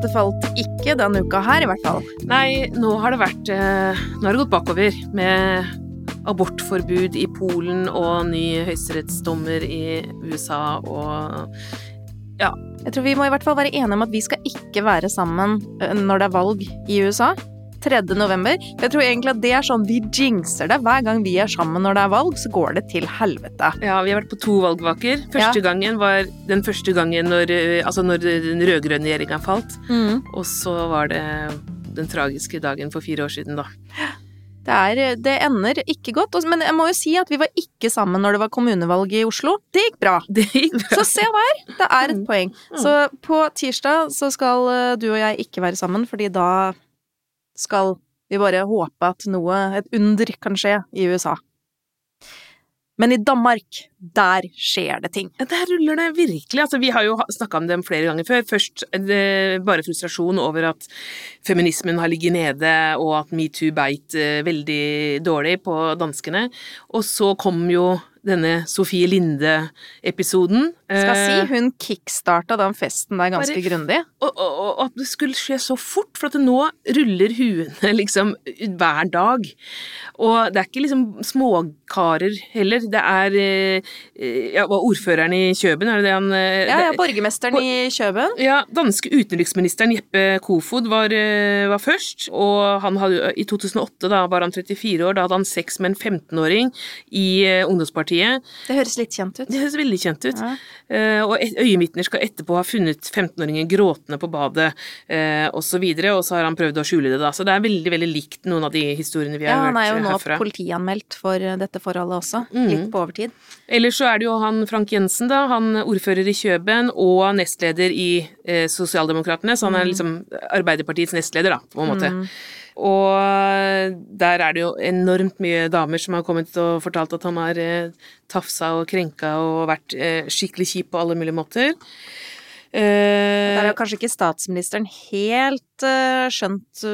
patriarkatet falt ikke denne uka her, i hvert fall. Nei, nå har det vært eh, Nå har det gått bakover med abortforbud i Polen og ny høyesterettsdommer i USA og ja. Jeg tror vi må i hvert fall være enige om at vi skal ikke være sammen eh, når det er valg i USA. 3. november. Jeg tror egentlig at det er sånn vi jinxer det. Hver gang vi er sammen når det er valg, så går det til helvete. Ja, vi har vært på to valgvaker. Første Ja. gangen var den første gangen når, eh, altså når den rød-grønne regjeringa falt. Og så var det den tragiske dagen for fire år siden, da. Det, er, det ender ikke godt. Men jeg må jo si at vi var ikke sammen når det var kommunevalg i Oslo. Det gikk bra. Det gikk bra. Så se der! Det er et Mm. poeng. Så på tirsdag så skal eh, du og jeg ikke være sammen, fordi da skal vi bare håpe at noe, et under, kan skje i USA. Men i Danmark, der skjer det ting. Der ruller det virkelig. Altså, vi har jo snakka om dem flere ganger før. Først det, bare frustrasjon over at feminismen har ligget nede, og at metoo beit eh, veldig dårlig på danskene. Og så kom jo denne Sofie Linde-episoden. Skal Eh, si hun kickstarta den festen der ganske grundig. og, og, og at det skulle skje så fort, for at nå ruller huene liksom hver dag. Og det er ikke liksom småkarer heller. Det er eh, ja, hva, ordføreren i Kjøben, er det det han eh, Ja, ja, borgermesteren i Kjøben. ja, danske utenriksministeren Jeppe Kofod var, eh, var først, og han hadde, i 2008 da var han 34 år, da hadde han sex med en 15-åring i eh, ungdomspartiet. Det høres litt kjent ut. Det høres veldig kjent ut. Ja. Eh, og øyenvitner skal etterpå ha funnet 15-åringen gråtende på badet, eh, og så videre, og så har han prøvd å skjule det da. Så det er veldig, veldig likt noen av de historiene vi har hørt herfra. Ja, han er jo eh, nå herfra. politianmeldt for eh, dette forholdet også. mm. Litt på overtid. Ellers så er det jo han Frank Jensen, da, han ordfører i Kjøben og nestleder i eh, Sosialdemokratene, så han er liksom Arbeiderpartiets nestleder, da, på en måte. Og der er det jo enormt mye damer som har kommet og fortalt at han har eh, tafsa og krenka og vært eh, skikkelig kjip på alle mulige måter. Eh, Der har kanskje ikke statsministeren helt skjønt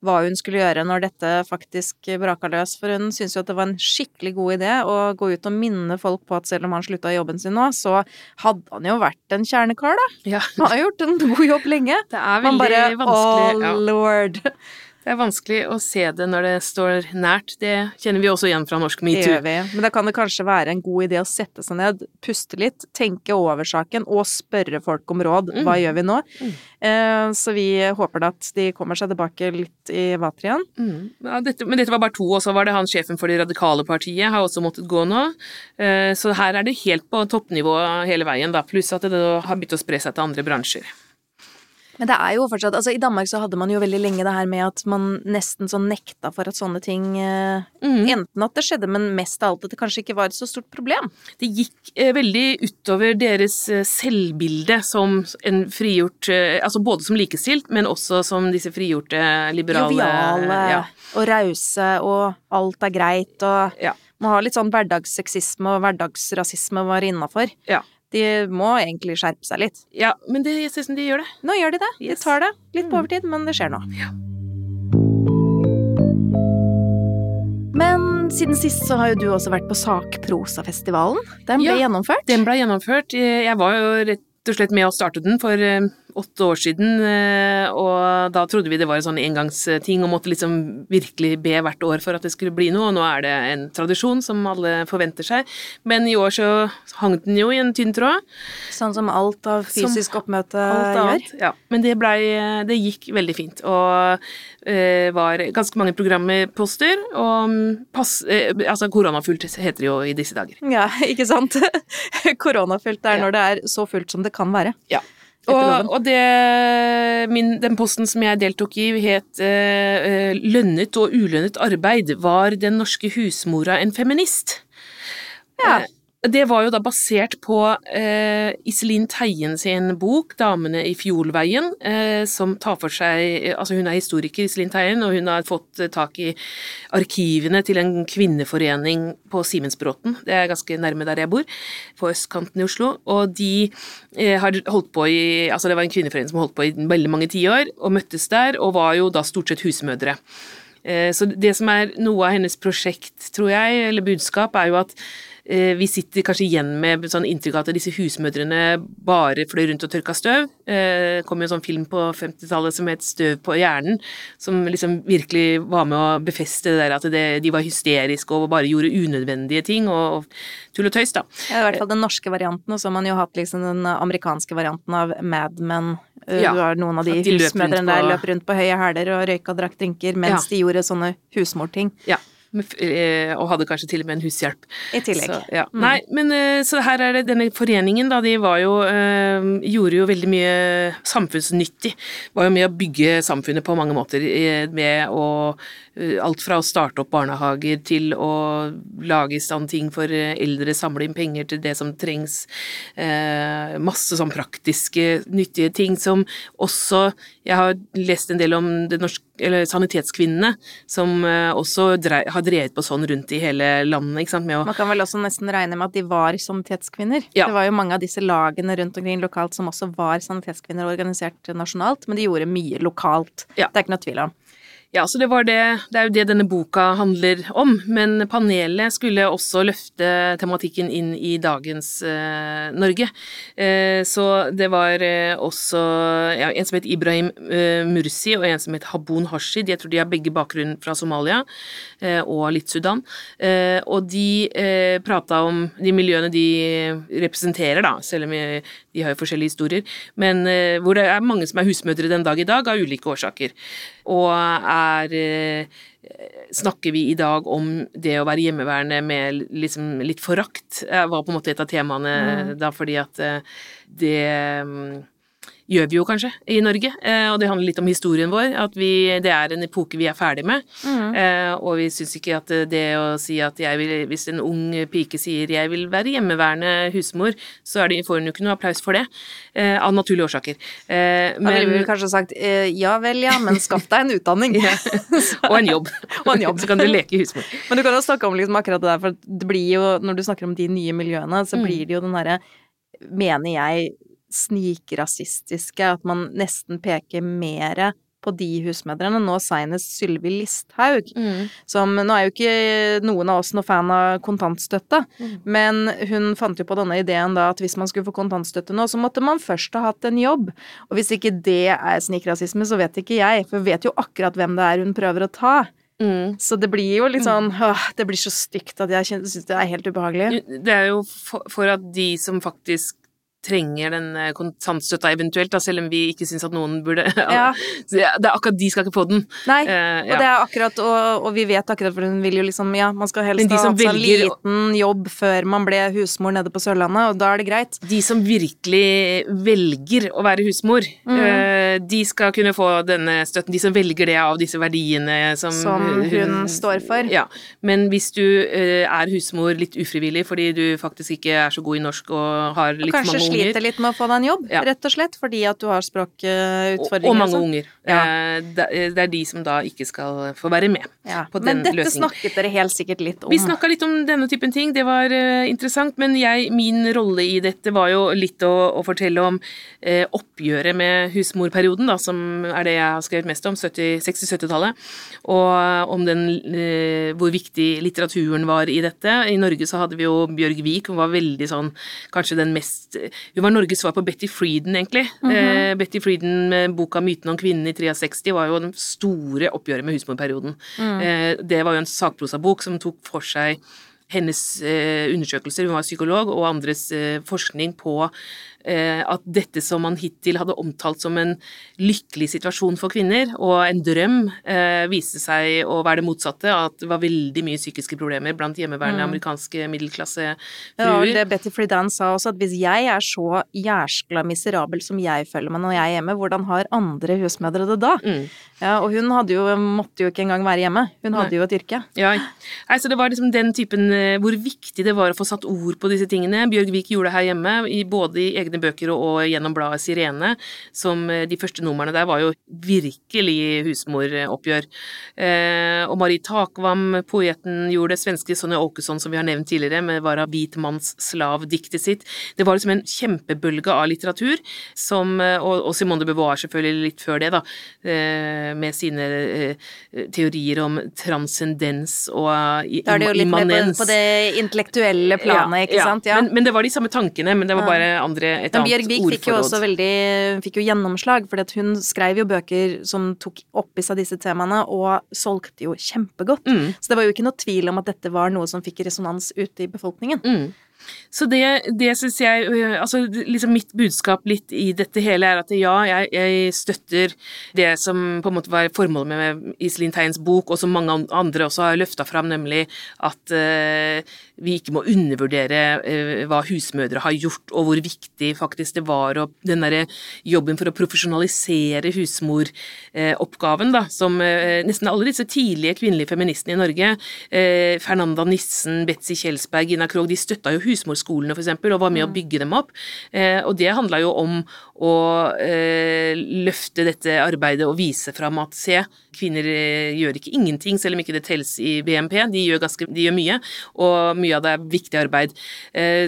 hva hun skulle gjøre når dette faktisk braka løs, for hun syntes jo at det var en skikkelig god idé å gå ut og minne folk på at selv om han slutta i jobben sin nå, så hadde han jo vært en kjernekar, da. ja. Han har gjort en god jobb lenge. Det er Man veldig bare Å, lord. Ja. Det er vanskelig å se det når det står nært. Det kjenner vi også igjen fra norsk Det metoo. gjør vi. Men da kan det kanskje være en god idé å sette seg ned, puste litt, tenke over saken og spørre folk om råd. Hva Mm. gjør vi nå? Mm. Eh, så vi håper at de kommer seg tilbake litt i vater igjen. Mm. Ja, dette, men dette var bare to, og så var det han sjefen for det radikale partiet, har også måttet gå nå. Eh, Så her er det helt på toppnivå hele veien, da. Pluss at det har begynt å spre seg til andre bransjer. Men det er jo fortsatt Altså, i Danmark så hadde man jo veldig lenge det her med at man nesten sånn nekta for at sånne ting eh, Mm. Enten at det skjedde, men mest av alt at det kanskje ikke var et så stort problem. Det gikk eh, veldig utover deres eh, selvbilde som en frigjort eh, Altså både som likestilt, men også som disse frigjorte, liberale Joviale Ja. og rause og alt er greit og Ja. Må ha litt sånn hverdagssexisme og hverdagsrasisme var innafor. Ja. De må egentlig skjerpe seg litt. ja men det ser ut som de gjør det. Nå gjør de det. De tar det. Litt på Mm. overtid, men det skjer nå. Ja. Men siden sist så har jo du også vært på Sakprosafestivalen. Den ble Ja. gjennomført. Den ble gjennomført. Jeg var jo rett og slett med å starte den for eh, åtte år siden, eh, og da trodde vi det var en sånn engangsting og måtte liksom virkelig be hvert år for at det skulle bli noe, og nå er det en tradisjon som alle forventer seg. Men i år så hang den jo i en tynn tråd. Sånn som alt av Som fysisk oppmøte Alt gjør. annet. Ja. Men det blei Det gikk veldig fint, og eh, var ganske mange programposter, og mm, pass... Eh, altså koronafullt heter det jo i disse dager. Ja, ikke sant? Koronafullt er Ja. når det er så fullt som det kan være. Ja. Og, og det, min, den posten som jeg deltok i, het eh, eh, Lønnet og ulønnet arbeid. Var den norske husmora en feminist? Ja. Det var jo da basert på eh, Iselin Teien sin bok 'Damene i Fjolveien', eh, som tar for seg Altså, hun er historiker, Iselin Teien, og hun har fått eh, tak i arkivene til en kvinneforening på Simensbråten. Det er ganske nærme der jeg bor, på østkanten i Oslo. Og de eh, har holdt på i Altså, det var en kvinneforening som holdt på i veldig mange tiår, og møttes der, og var jo da stort sett husmødre. Eh, Så det som er noe av hennes prosjekt, tror jeg, eller budskap, er jo at vi sitter kanskje igjen med sånn inntrykk av at disse husmødrene bare fløy rundt og tørka støv. Det kom jo en sånn film på 50-tallet som het Støv på hjernen, som liksom virkelig var med å befeste det der at det, de var hysteriske og bare gjorde unødvendige ting og, og tull og tøys, da. Ja, I hvert fall den norske varianten, og så har man jo hatt liksom den amerikanske varianten av Mad Men. Ja, du har noen av de, de husmødrene på... der løp rundt på høye hæler og røyka og drakk drinker mens ja. de gjorde sånne husmorting. Ja. Eh, og hadde kanskje til og med en hushjelp. I tillegg. Så, ja. mm. Nei, men eh, så her er det denne foreningen, da, de var jo øh, Gjorde jo veldig mye samfunnsnyttig. Var jo med å bygge samfunnet på mange måter med å Alt fra å starte opp barnehager til å lage i stand ting for eldre, samle inn penger til det som trengs. Eh, masse sånn praktiske, nyttige ting som også Jeg har lest en del om norske eller Sanitetskvinnene, som uh, også drei, har drevet på sånn rundt i hele landet. å Man kan vel også nesten regne med at de var sanitetskvinner. Ja. Det var jo mange av disse lagene rundt omkring lokalt som også var sanitetskvinner organisert nasjonalt, men de gjorde mye lokalt. Ja. Det er ikke noe tvil om. Ja, så det var det Det er jo det denne boka handler om, men panelet skulle også løfte tematikken inn i dagens eh, Norge. Eh, så det var eh, også ja, en som het Ibrahim eh, Mursi, og en som het Habon Hashid. Jeg tror de har begge bakgrunn fra Somalia eh, og litt Sudan. Eh, og de eh, prata om de miljøene de representerer, da, selv om de har jo forskjellige historier, men hvor det er mange som er husmødre den dag i dag, av ulike årsaker. Og er eh, Snakker vi i dag om det å være hjemmeværende med liksom litt forakt? Det var på en måte et av temaene mm. da, fordi at eh, det mm, gjør vi jo kanskje i Norge, eh, og det handler litt om historien vår. At vi, det er en epoke vi er ferdig med. Mm. Og vi syns ikke at det å si at jeg vil Hvis en ung pike sier 'jeg vil være hjemmeværende husmor', så det, får hun jo ikke noe applaus for det. Av naturlige årsaker. Men, da ville vi kanskje sagt 'ja vel, ja, men skaff deg en utdanning'. og en jobb. og en jobb. Så kan du leke husmor. Men du kan jo snakke om liksom akkurat det der, for det blir jo, når du snakker om de nye miljøene, så mm. blir det jo den derre mener jeg snikrasistiske, at man nesten peker mere på de husmødrene. Nå seinest Sylvi Listhaug, mm. som Nå er jo ikke noen av oss noe fan av kontantstøtte, mm. men hun fant jo på denne ideen da at hvis man skulle få kontantstøtte nå, så måtte man først ha hatt en jobb. Og hvis ikke det er snikrasisme, så vet ikke jeg, for hun vet jo akkurat hvem det er hun prøver å ta. Mm. Så det blir jo litt sånn åh, Det blir så stygt at jeg syns det er helt ubehagelig. Det er jo for, for at de som faktisk trenger den eh, kontantstøtta eventuelt, da, selv om vi ikke syns at noen burde ja. Det er akkurat de skal ikke få den. Nei, uh, ja. og det er akkurat, og, og, vi vet akkurat, for hun vil jo liksom Ja, man skal helst ha hatt en liten jobb før man ble husmor nede på Sørlandet, og da er det greit. De som virkelig velger å være husmor, mm. uh, de skal kunne få denne støtten. De som velger det av disse verdiene som, som hun, hun, står for. Ja. Men hvis du uh, er husmor litt ufrivillig fordi du faktisk ikke er så god i norsk og har litt og mange sliter litt med å få deg en jobb, ja. rett og slett, fordi at du har språkutfordringer. Og, og mange unger. Ja. Eh, det er de som da ikke skal få være med ja. på den løsningen. Men dette snakket dere helt sikkert litt om. Vi snakka litt om denne typen ting, det var uh, interessant. Men jeg, min rolle i dette var jo litt å, å fortelle om eh, oppgjøret med husmorperioden, da, som er det jeg har skrevet mest om, 60-70-tallet. Og om den, eh, hvor viktig litteraturen var i dette. I Norge så hadde vi jo Bjørg Vik, hun var veldig sånn kanskje den mest hun var Norges svar på Betty Frieden, egentlig. Mm -hmm. eh, Betty Frieden med boka 'Myten om kvinnen' i 63 var jo den store oppgjøret med husmorperioden. Mm. Eh, det var jo en sakprosabok som tok for seg hennes eh, undersøkelser, hun var psykolog, og andres eh, forskning på at dette som man hittil hadde omtalt som en lykkelig situasjon for kvinner, og en drøm, eh, viste seg å være det motsatte. At det var veldig mye psykiske problemer blant hjemmeværende mm. amerikanske middelklassefruer. Ja, og det Betty Friedan sa også, at hvis jeg er så jæskla miserabel som jeg føler meg når jeg er hjemme, hvordan har andre husmødre det da? Mm. Ja, og hun hadde jo, måtte jo ikke engang være hjemme. Hun hadde Nei. jo et yrke. Ja, Nei, så det var liksom den typen eh, Hvor viktig det var å få satt ord på disse tingene. Bjørg Vik gjorde det her hjemme, både i egne egne bøker og, og gjennom bladet Sirene, som eh, de første numrene der var jo virkelig husmoroppgjør. Eh, og Marie Takvam, poeten, gjorde det. Svenske Sonja Åkesson, som vi har nevnt tidligere, med Vara Hvitmanns slav-diktet sitt. Det var liksom en kjempebølge av litteratur, som, eh, og, og Simone de Beauvoir selvfølgelig litt før det, da, eh, med sine eh, teorier om transcendens og immanens. Da er det jo litt mer på, på det intellektuelle planet, ikke ja, sant? Ja. Men, men, det var de samme tankene, men det var bare andre, et men Bjørg Vik fikk jo også veldig fikk jo gjennomslag, for hun skrev jo bøker som tok opp i seg disse temaene, og solgte jo kjempegodt. Mm. Så det var jo ikke noe tvil om at dette var noe som fikk resonans ute i befolkningen. Mm. Så det, det syns jeg øh, Altså liksom mitt budskap litt i dette hele er at ja, jeg, jeg støtter det som på en måte var formålet med Iselin Teins bok, og som mange andre også har løfta fram, nemlig at uh, vi ikke må undervurdere uh, hva husmødre har gjort, og hvor viktig faktisk det var, og den derre jobben for å profesjonalisere husmoroppgaven, da, som nesten alle disse tidlige kvinnelige feministene i Norge, Fernanda Nissen, Betzy Kjelsberg, Gina Krogh, de støtta jo husmorskolene f.eks., og var med å mm. bygge dem opp. Eh, og det handla jo om å eh, løfte dette arbeidet og vise fram at se, kvinner eh, gjør ikke ingenting, selv om ikke det telles i BNP. De gjør, ganske, de gjør mye, og mye av det er viktig arbeid.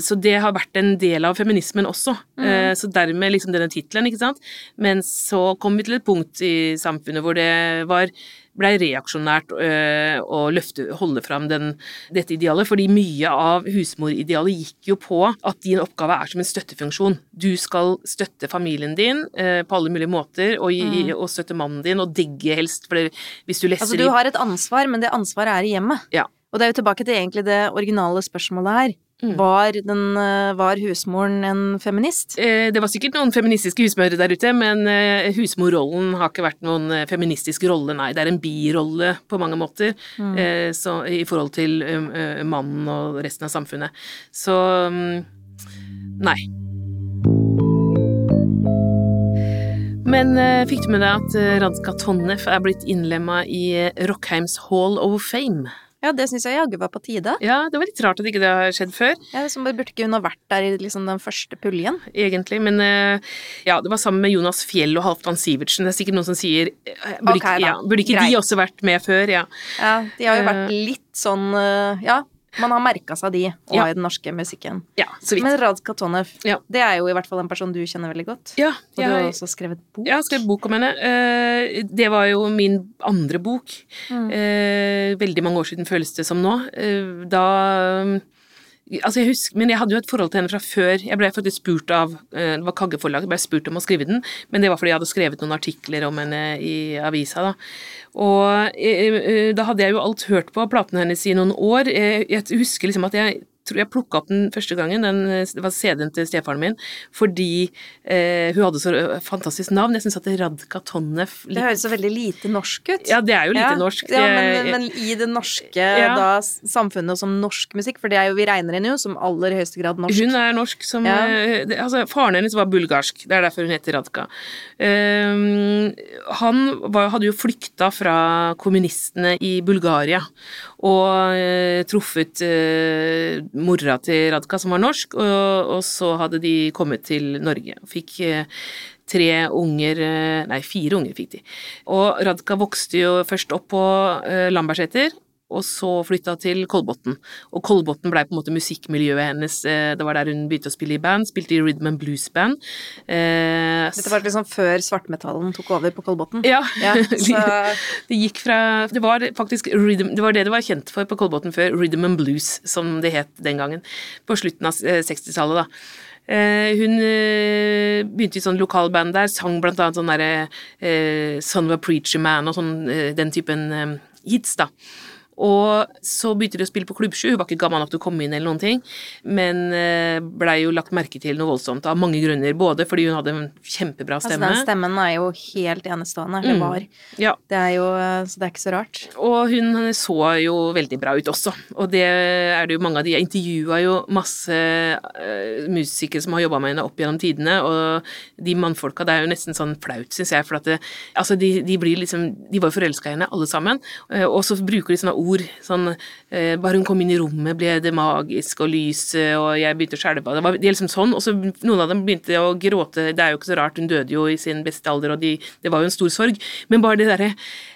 Så det har vært en del av feminismen også. Mm. Så dermed liksom denne tittelen, ikke sant. Men så kom vi til et punkt i samfunnet hvor det var blei reaksjonært øh, å løfte, holde fram den, dette idealet. Fordi mye av husmoridealet gikk jo på at din oppgave er som en støttefunksjon. Du skal støtte familien din øh, på alle mulige måter, og, mm. og, støtte mannen din, og digge helst. For hvis du leser Altså du har et ansvar, men det ansvaret er i hjemmet. Ja. Og det er jo tilbake til egentlig det originale spørsmålet her. Mm. Var, den, eh, var, husmoren en feminist? Eh, det var sikkert noen feministiske husmødre der ute, men eh, husmorrollen har ikke vært noen feministisk rolle, nei. Det er en birolle på mange måter mm. så, i forhold til mannen og resten av samfunnet. Så mm, nei. Men fikk du med deg at Radka Tonnef er blitt innlemma i Rockheims Hall of Fame? Ja, det syns jeg jaggu var på tide. Ja, det var litt rart at ikke det har skjedd før. Ja, som Burde ikke hun ha vært der i liksom den første puljen? Egentlig, men eh, ja, det var sammen med Jonas Fjell og Halvdan Sivertsen. Det er sikkert noen som sier eh, Burde, okay, ikke, ja, burde ikke de også vært med før? Ja. ja, de har jo vært eh. litt sånn Ja, man har merka seg de og ja. i den norske musikken. Ja, så vidt. Men Radka Tonev, ja. det er jo i hvert fall en person du kjenner veldig godt. Ja, og du har også skrevet bok. Jeg har skrevet bok om henne. Eh, det var jo min andre bok. Mm. Eh, veldig mange år siden føles det som nå. Eh, da Altså jeg husker, men jeg hadde jo et forhold til henne fra før. Jeg ble faktisk spurt av Det var Kagge forlag, jeg ble spurt om å skrive den, men det var fordi jeg hadde skrevet noen artikler om henne i avisa. da. Og eh, eh, da hadde jeg jo alt hørt på platene hennes i noen år. Eh, jeg husker liksom at jeg tror jeg plukka opp den første gangen, den, det var CD-en til stefaren min, fordi eh, hun hadde så fantastisk navn. Jeg syns at Radka Tonnef Det høres så veldig lite norsk ut. Ja, det er jo lite ja. norsk. Ja, men, men, i det norske ja. da, samfunnet som norsk musikk, for det er jo vi regner henne jo som aller høyeste grad norsk. Hun er norsk som ja. eh, Altså, faren hennes var bulgarsk, det er derfor hun heter Radka. Um, han var, hadde jo flykta fra kommunistene i Bulgaria og uh, truffet uh, mora til Radka, som var norsk, og, og, så hadde de kommet til Norge. Fikk eh, tre unger eh, Nei, fire unger fikk de. Og Radka vokste jo først opp på eh, Lambertseter, og så flytta til Kolbotn. Og Kolbotn blei på en måte musikkmiljøet hennes. Eh, det var der hun begynte å spille i band, spilte i rhythm and blues-band. Eh, Dette var liksom før svartmetallen tok over på Kolbotn? Ja. ja så... det gikk fra Det var faktisk rhythm, det var det det var kjent for på Kolbotn før, rhythm and blues, som det het den gangen. På slutten av 60-tallet, eh, da. hun begynte i sånn lokalband der, sang blant annet sånn derre Son of a Preacher Man og sånn, den typen hits, da. Og så begynte de å spille på Klubb 7, hun var ikke gammel nok til å komme inn eller noen ting, men eh, blei jo lagt merke til noe voldsomt av mange grunner, både fordi hun hadde en kjempebra stemme Altså den stemmen er jo helt enestående, eller mm. var. Ja. Det er jo Så det er ikke så rart. Og hun så jo veldig bra ut også, og det er det jo mange av de. Jeg intervjua jo masse uh, musikere som har jobba med henne opp gjennom tidene, og de mannfolka, det er jo nesten sånn flaut, syns jeg, for at det, altså de, de, blir liksom De var jo forelska i henne, alle sammen, og så bruker de sånne ord ord. Sånn eh, Bare hun kom inn i rommet, ble det magisk og lyset, og jeg begynte å skjelve. Det var det liksom sånn. Og så noen av dem begynte å gråte. Det er jo ikke så rart, hun døde jo i sin beste alder, og de, det var jo en stor sorg. Men bare det derre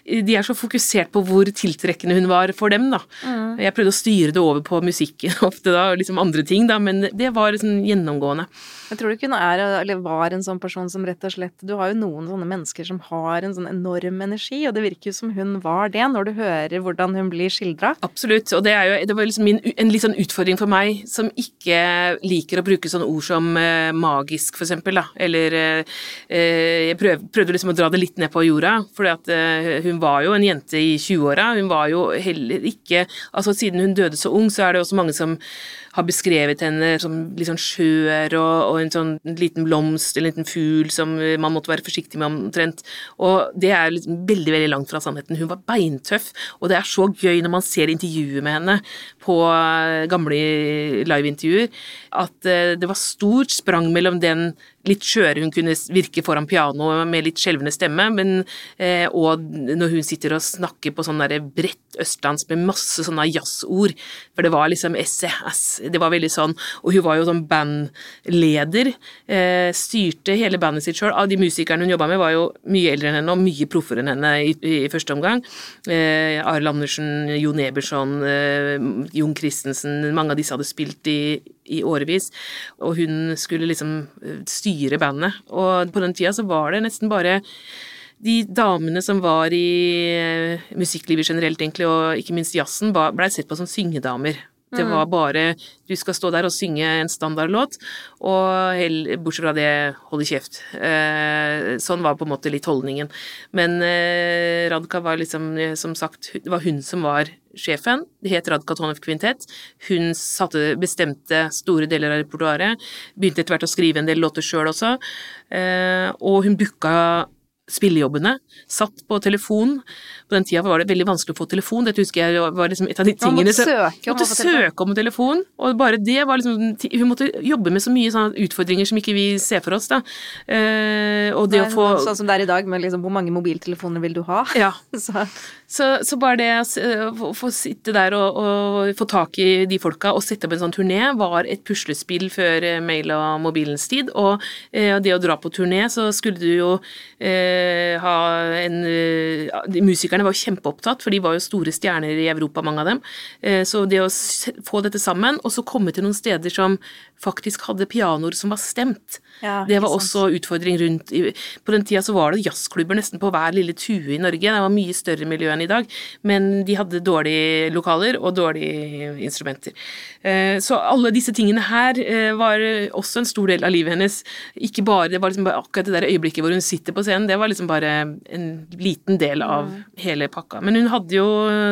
De er så fokusert på hvor tiltrekkende hun var for dem, da. Mm. Jeg prøvde å styre det over på musikken ofte, da, og liksom andre ting, da, men det var liksom gjennomgående. Jeg tror du ikke er, eller var en sånn person som rett og slett Du har jo noen sånne mennesker som har en sånn enorm energi, og det virker jo som hun var det, når du hører hvordan hun blir skildra. Absolutt, og det, jo, det var liksom min, en litt sånn utfordring for meg, som ikke liker å bruke sånne ord som eh, magisk, for eksempel, da, eller eh Jeg prøv, prøvde liksom å dra det litt ned på jorda, for eh, hun var jo en jente i 20-åra, hun var jo heller ikke Altså siden hun døde så ung, så er det også mange som har beskrevet henne som litt sånn skjør og, og en sånn liten blomst en liten fugl som man måtte være forsiktig med omtrent. Og det er liksom veldig, veldig langt fra sannheten. Hun var beintøff, og det er så gøy når man ser intervjuet med henne på eh, gamle liveintervjuer, at eh, det var stort sprang mellom den litt skjøre hun kunne virke foran pianoet med litt skjelvende stemme, men, eh, og når hun sitter og snakker på sånn bredt østlands med masse sånne jazzord, for det var liksom SES, det var veldig sånn, og hun var jo sånn bandleder, eh, styrte hele bandet sitt sjøl. Av de musikerne hun jobba med, var jo mye eldre enn henne og mye proffere enn henne i, i, første omgang. Eh, Arild Andersen, Jon Eberson, eh, Jon Christensen, mange av disse hadde spilt i i årevis, og hun skulle liksom eh, styre bandet. Og på den tida så var det nesten bare de damene som var i eh, musikklivet generelt, egentlig, og ikke minst jazzen, blei sett på som syngedamer. Det mm. var bare Du skal stå der og synge en standardlåt, og bortsett fra det, holde kjeft. Eh, sånn var på en måte litt holdningen. Men eh, Radka var liksom, som sagt, det var hun som var sjefen. Det het Radka Tonef Kvintett. Hun satte, bestemte store deler av repertoaret. Begynte etter hvert å skrive en del låter sjøl også. Eh, og hun booka spillejobbene. Satt på telefon. På den tida var det veldig vanskelig å få telefon. Dette husker jeg var liksom et av de tingene måtte søke om, måtte søke om telefon. Og bare det var liksom Hun måtte jobbe med så mye sånne utfordringer som ikke vi ser for oss, da. Eh, og det Nei, å få Sånn som det er i dag, med liksom hvor mange mobiltelefoner vil du ha? Ja. så. Så, så, bare det å få sitte der og, og, få tak i de folka og sette opp en sånn turné, var et puslespill før eh, mail og mobilens tid. Og eh, det å dra på turné, så skulle du jo eh, Eh, ha en eh, Musikerne var jo kjempeopptatt, for de var jo store stjerner i Europa, mange av dem. Eh, så det å få dette sammen, og så komme til noen steder som faktisk hadde pianoer som var stemt, ja, det var også utfordring rundt På den tida så var det jazzklubber nesten på hver lille tue i Norge. Det var mye større miljø enn i dag, men de hadde dårlige lokaler og dårlige instrumenter. Så alle disse tingene her var også en stor del av livet hennes. Ikke bare, Det var liksom bare akkurat det der øyeblikket hvor hun sitter på scenen. det var var liksom bare en liten del av mm. hele pakka. Men hun hadde jo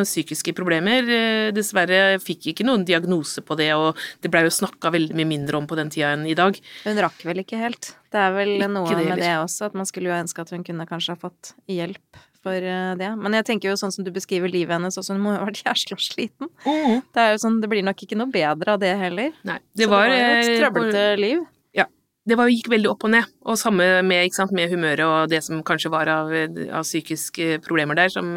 psykiske problemer. Eh, dessverre fikk ikke noen diagnose på det, og det blei jo snakka veldig mye mindre om på den tida enn i dag. Hun rakk vel ikke helt. Det er vel ikke noe det, med det også, at man skulle jo ønske at hun kunne kanskje ha fått hjelp for eh, det. Men jeg tenker jo sånn som du beskriver livet hennes også, hun må jo ha vært jævla sliten. Mm. Det er jo sånn, det blir nok ikke noe bedre av det heller. Nei, det var, Så det var et eh, trøblete liv det var, gikk veldig opp og ned. Og samme med, sant, med humøret og det som kanskje var av, av, psykiske problemer der, som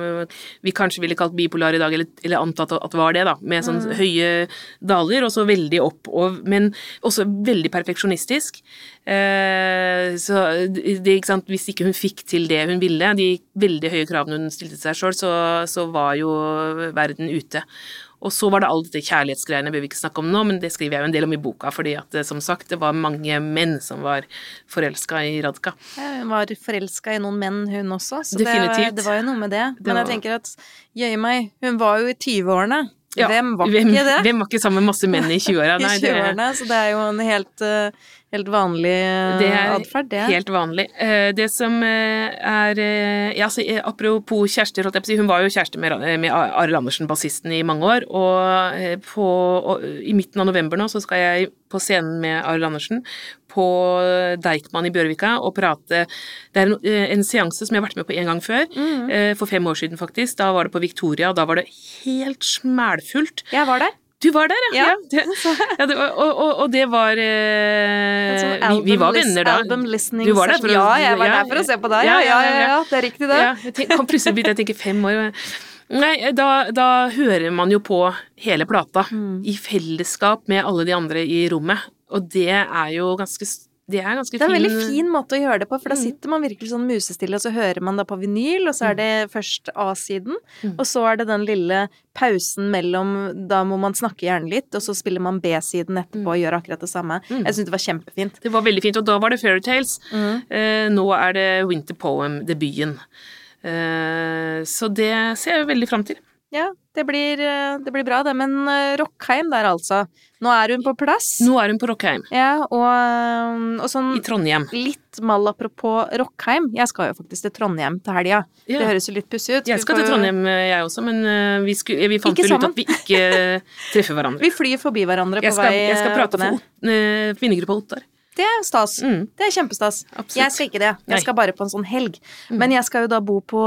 vi kanskje ville kalt bipolar i dag, eller, eller antatt at var det, da. Med sånn mm. høye daler, og så veldig opp. Og, men også veldig perfeksjonistisk. Eh, så det, ikke sant, hvis ikke hun fikk til det hun ville, de veldig høye kravene hun stilte seg sjøl, så, så var jo verden ute. Og så var det alle dette kjærlighetsgreiene, bør vi ikke snakke om nå, men det skriver jeg jo en del om i boka, fordi at eh, som sagt, det var mange menn som var forelska i Radka. Ja, hun var forelska i noen menn, hun også, så. Det, det var jo noe med det. det men jeg tenker at jøye meg, hun var jo i 20-årene. Ja, hvem var ikke det? Hvem var ikke sammen med masse menn i 20-åra? I 20-årene, så det er jo en helt uh, Helt vanlig atferd, det. Er helt vanlig. Eh, det som eh, er eh, ja, altså, Apropos kjærester, holdt jeg på å si. Hun var jo kjæreste med, med Arild Andersen, bassisten, i mange år. Og, på, og, i midten av november nå så skal jeg på scenen med Arild Andersen på Deichman i Bjørvika og prate Det er en, en seanse som jeg har vært med på en gang før. Mm. For fem år siden, faktisk. Da var det på Victoria, og da var det helt smælfullt. Jeg var der. Du var der, ja. ja. Det, ja det, og, og, og, det var eh, vi, vi, var venner da. Du var der for å, ja, jeg var der for å se på deg. Ja, ja, ja, det er riktig, det. Ja, kom plutselig begynte jeg å tenke fem år. Nei, da, da hører man jo på hele plata Mm. i fellesskap med alle de andre i rommet, og det er jo ganske Det er Det er en fin veldig fin måte å gjøre det på, for da Mm. sitter man virkelig sånn musestille, og så hører man da på vinyl, og så er det først A-siden, Mm. og så er det den lille pausen mellom Da må man snakke gjerne litt, og så spiller man B-siden etterpå og gjør akkurat det samme. Mm. Jeg syns det var kjempefint. Det var veldig fint, og da var det Fairytales. Mm. Eh, nå er det Winter Poem-debuten. Eh, så det ser jeg veldig fram til. Ja, det blir, eh, det blir bra, det. Men eh, Rockheim der, altså. Nå er hun på plass. Nå er hun på Rockheim, Ja, og, eh, og sånn i Trondheim. litt mal apropos Rockheim. Jeg skal jo faktisk til Trondheim til helga. Ja. Det høres jo litt pussig ut. Jeg skal til Trondheim, jeg også, men vi, skulle, vi fant vel ut at vi ikke treffer hverandre. Vi flyr forbi hverandre Jeg på skal, vei jeg skal prate ned. for eh, Ottar. Det er stas. Mm. Det er kjempestas. Absolutt. Jeg skal ikke det. Jeg skal bare på en sånn helg. Mm. Men jeg skal jo da bo på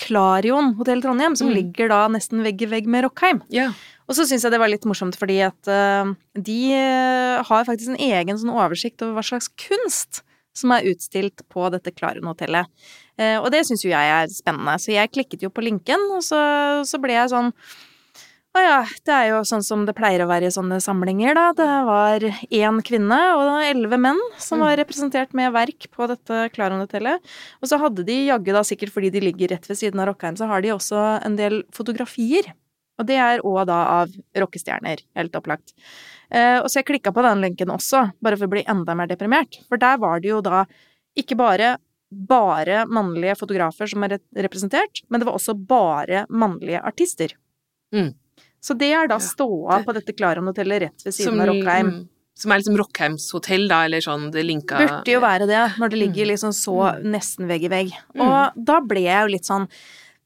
Klarion hotell Trondheim, som Mm. ligger da nesten vegg i vegg med Rockheim. Ja. Og så syns jeg det var litt morsomt fordi at uh, de eh, har faktisk en egen sånn oversikt over hva slags kunst som er utstilt på dette Klarion-hotellet. Uh, og det syns jo jeg er spennende, så jeg klikket jo på linken, og så, så ble jeg sånn å ja, det er jo sånn som det pleier å være i sånne samlinger, da. Det var én kvinne og elleve menn som var representert med verk på dette Klaron-hotellet. Og så hadde de jaggu da, sikkert fordi de ligger rett ved siden av Rockheim, så har de også en del fotografier. Og det er òg da av rockestjerner, helt opplagt. Eh, og så jeg klikka på den lenken også, bare for å bli enda mer deprimert. For der var det jo da ikke bare bare mannlige fotografer som er representert, men det var også bare mannlige artister. Mm. Så det er da Ja, ståa på dette Klaron-hotellet rett ved Som, siden av Rockheim. mm, som er liksom Rockheims hotell, da, eller sånn det linka Burde jo være det, når det ligger Mm. liksom så nesten vegg i vegg. Mm. Og da ble jeg jo litt sånn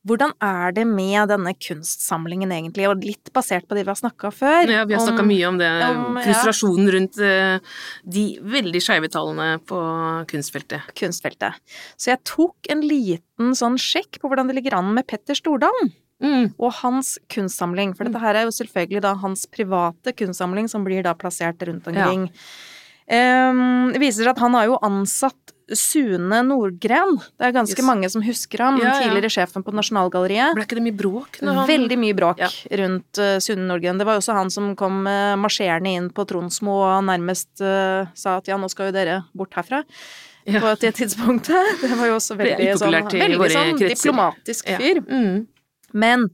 Hvordan er det med denne kunstsamlingen egentlig, og litt basert på det vi har snakka før? Ja, vi har snakka mye om det, om- ja. frustrasjonen rundt eh, de veldig skeive tallene på kunstfeltet. kunstfeltet. Så jeg tok en liten sånn sjekk på hvordan det ligger an med Petter Stordalen. Mm. og hans kunstsamling. For dette her er jo selvfølgelig da hans private kunstsamling som blir da plassert rundt omkring. Ehm, det viser seg at han har jo ansatt Sune Nordgren. Det er ganske Yes. mange som husker ham. Ja, ja. Tidligere sjefen på Nasjonalgalleriet. Ble ikke det mye bråk? Han... Veldig mye bråk Ja. rundt uh, Sune Nordgren. Det var jo også han som kom uh, marsjerende inn på Tronsmo og nærmest uh, sa at ja, nå skal jo dere bort herfra. Ja. På det tidspunktet. Det var jo også veldig sånn, veldig sånn diplomatisk Ja. fyr. Mm. Men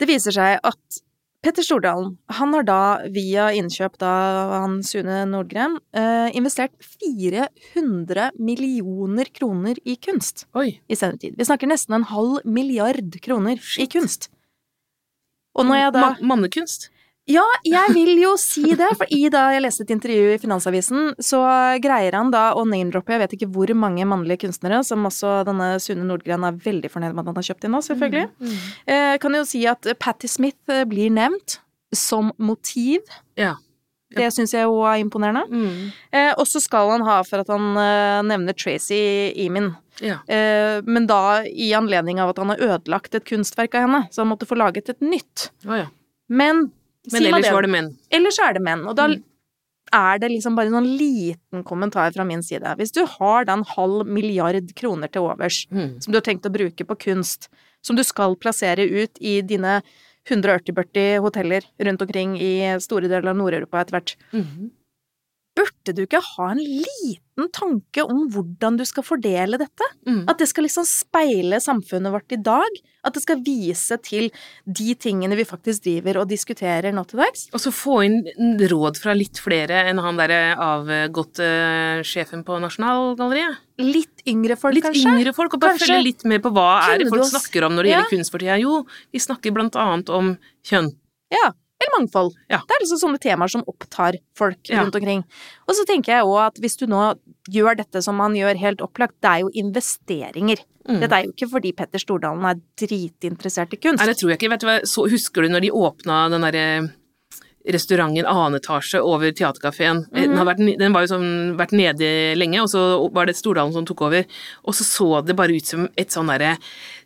det viser seg at Petter Stordalen, han har da via innkjøp av han Sune Nordgren eh, investert 400 millioner kroner i kunst Oi. i senere tid. Vi snakker nesten en halv milliard kroner i kunst. Og når jeg da Ma Mannekunst? Ja, jeg vil jo si det, for i da jeg leste et intervju i Finansavisen, så greier han da å name-droppe jeg vet ikke hvor mange mannlige kunstnere, som også denne Sune Nordgren er veldig fornøyd med at han har kjøpt inn nå, selvfølgelig. Mm. Eh, kan jo si at Patti Smith eh, blir nevnt som motiv. Ja. Det syns jeg jo er imponerende. Mm. Eh, og så skal han ha for at han eh, nevner Tracy Emin. Ja. Eh, men da i anledning av at han har ødelagt et kunstverk av henne, så han måtte få laget et nytt. Oh, ja. Men, si ellers var det menn. Ellers er det menn, og da Mm. er det liksom bare en sånn liten kommentar fra min side. Hvis du har den halv milliard kroner til overs, Mm. som du har tenkt å bruke på kunst, som du skal plassere ut i dine 140-40 hoteller rundt omkring i store deler av Nord-Europa etter hvert, Mm. Burde du ikke ha en liten tanke om hvordan du skal fordele dette? Mm. At det skal liksom speile samfunnet vårt i dag? At det skal vise til de tingene vi faktisk driver og diskuterer nå til dags? Og så få inn råd fra litt flere enn han derre avgåtte sjefen på Nasjonalgalleriet. Litt yngre folk, Litt kanskje? yngre folk, og bare følge litt med på hva er det folk snakker om når det Ja. gjelder kunst for tida. Jo, vi snakker blant annet om kjønn. Ja. Mangfold. Ja. Det er liksom sånne temaer som opptar folk Ja. rundt omkring. Og så tenker jeg òg at hvis du nå gjør dette som man gjør helt opplagt, det er jo investeringer. Mm. Dette er jo ikke fordi Petter Stordalen er dritinteressert i kunst. Nei, det tror jeg ikke. Vet du hva, så husker du når de åpna den derre restauranten annen etasje over teaterkafeen. Den, har vært, den var jo sånn, vært nede lenge, og så var det Stordalen som tok over. Og så så det bare ut som et sånn derre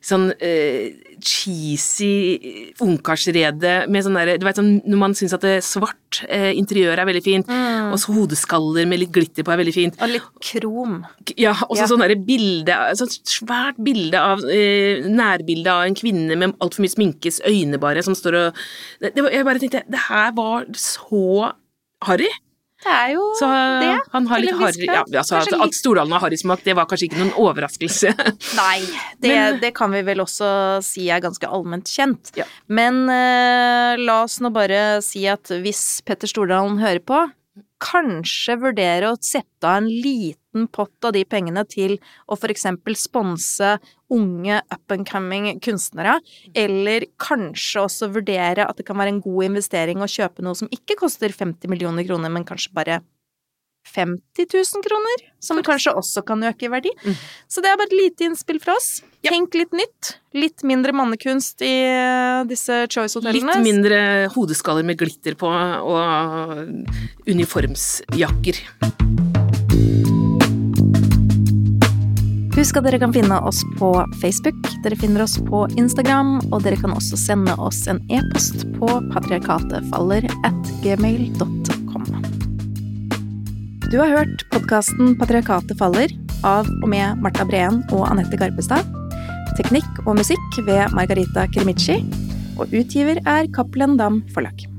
sånn eh, cheesy ungkarsrede med sånn derre Du veit sånn når man syns at det svart eh, interiør er veldig fint, Mm. og så hodeskaller med litt glitter på er veldig fint. Og litt krom. Ja, og så Ja. sånn derre bilde Sånn svært bilde av eh, Nærbilde av en kvinne med altfor mye sminkes øyne bare, som står og det, det, Jeg bare tenkte Det her var så harry. Det er jo Så det. han har litt harry ja, altså, at, at Stordalen har harrysmak, det var kanskje ikke noen overraskelse. Nei, det, Men- det kan vi vel også si er ganske allment kjent. Ja. Men uh, la oss nå bare si at hvis Petter Stordalen hører på, kanskje vurdere å sette av en liten pott av de pengene til å eksempel sponse unge up and coming kunstnere, eller kanskje også vurdere at det kan være en god investering å kjøpe noe som ikke koster 50 millioner kroner, men kanskje bare 50 000 kroner, som kanskje også kan øke i verdi. Mm. Så det er bare et lite innspill fra oss. Ja. Tenk litt nytt. Litt mindre mannekunst i eh, disse Choice-hotellene. Litt mindre hodeskaller med glitter på og uniformsjakker. Husk at dere kan finne oss på Facebook, dere finner oss på Instagram, og dere kan også sende oss en e-post på patriarkatefaller at gmail.com. Du har hørt podkasten Patriarkatet faller av og med Marta Breen og Anette Garpestad. Teknikk og musikk ved Margarita Krimici. Og utgiver er Cappelen Dam Forlag.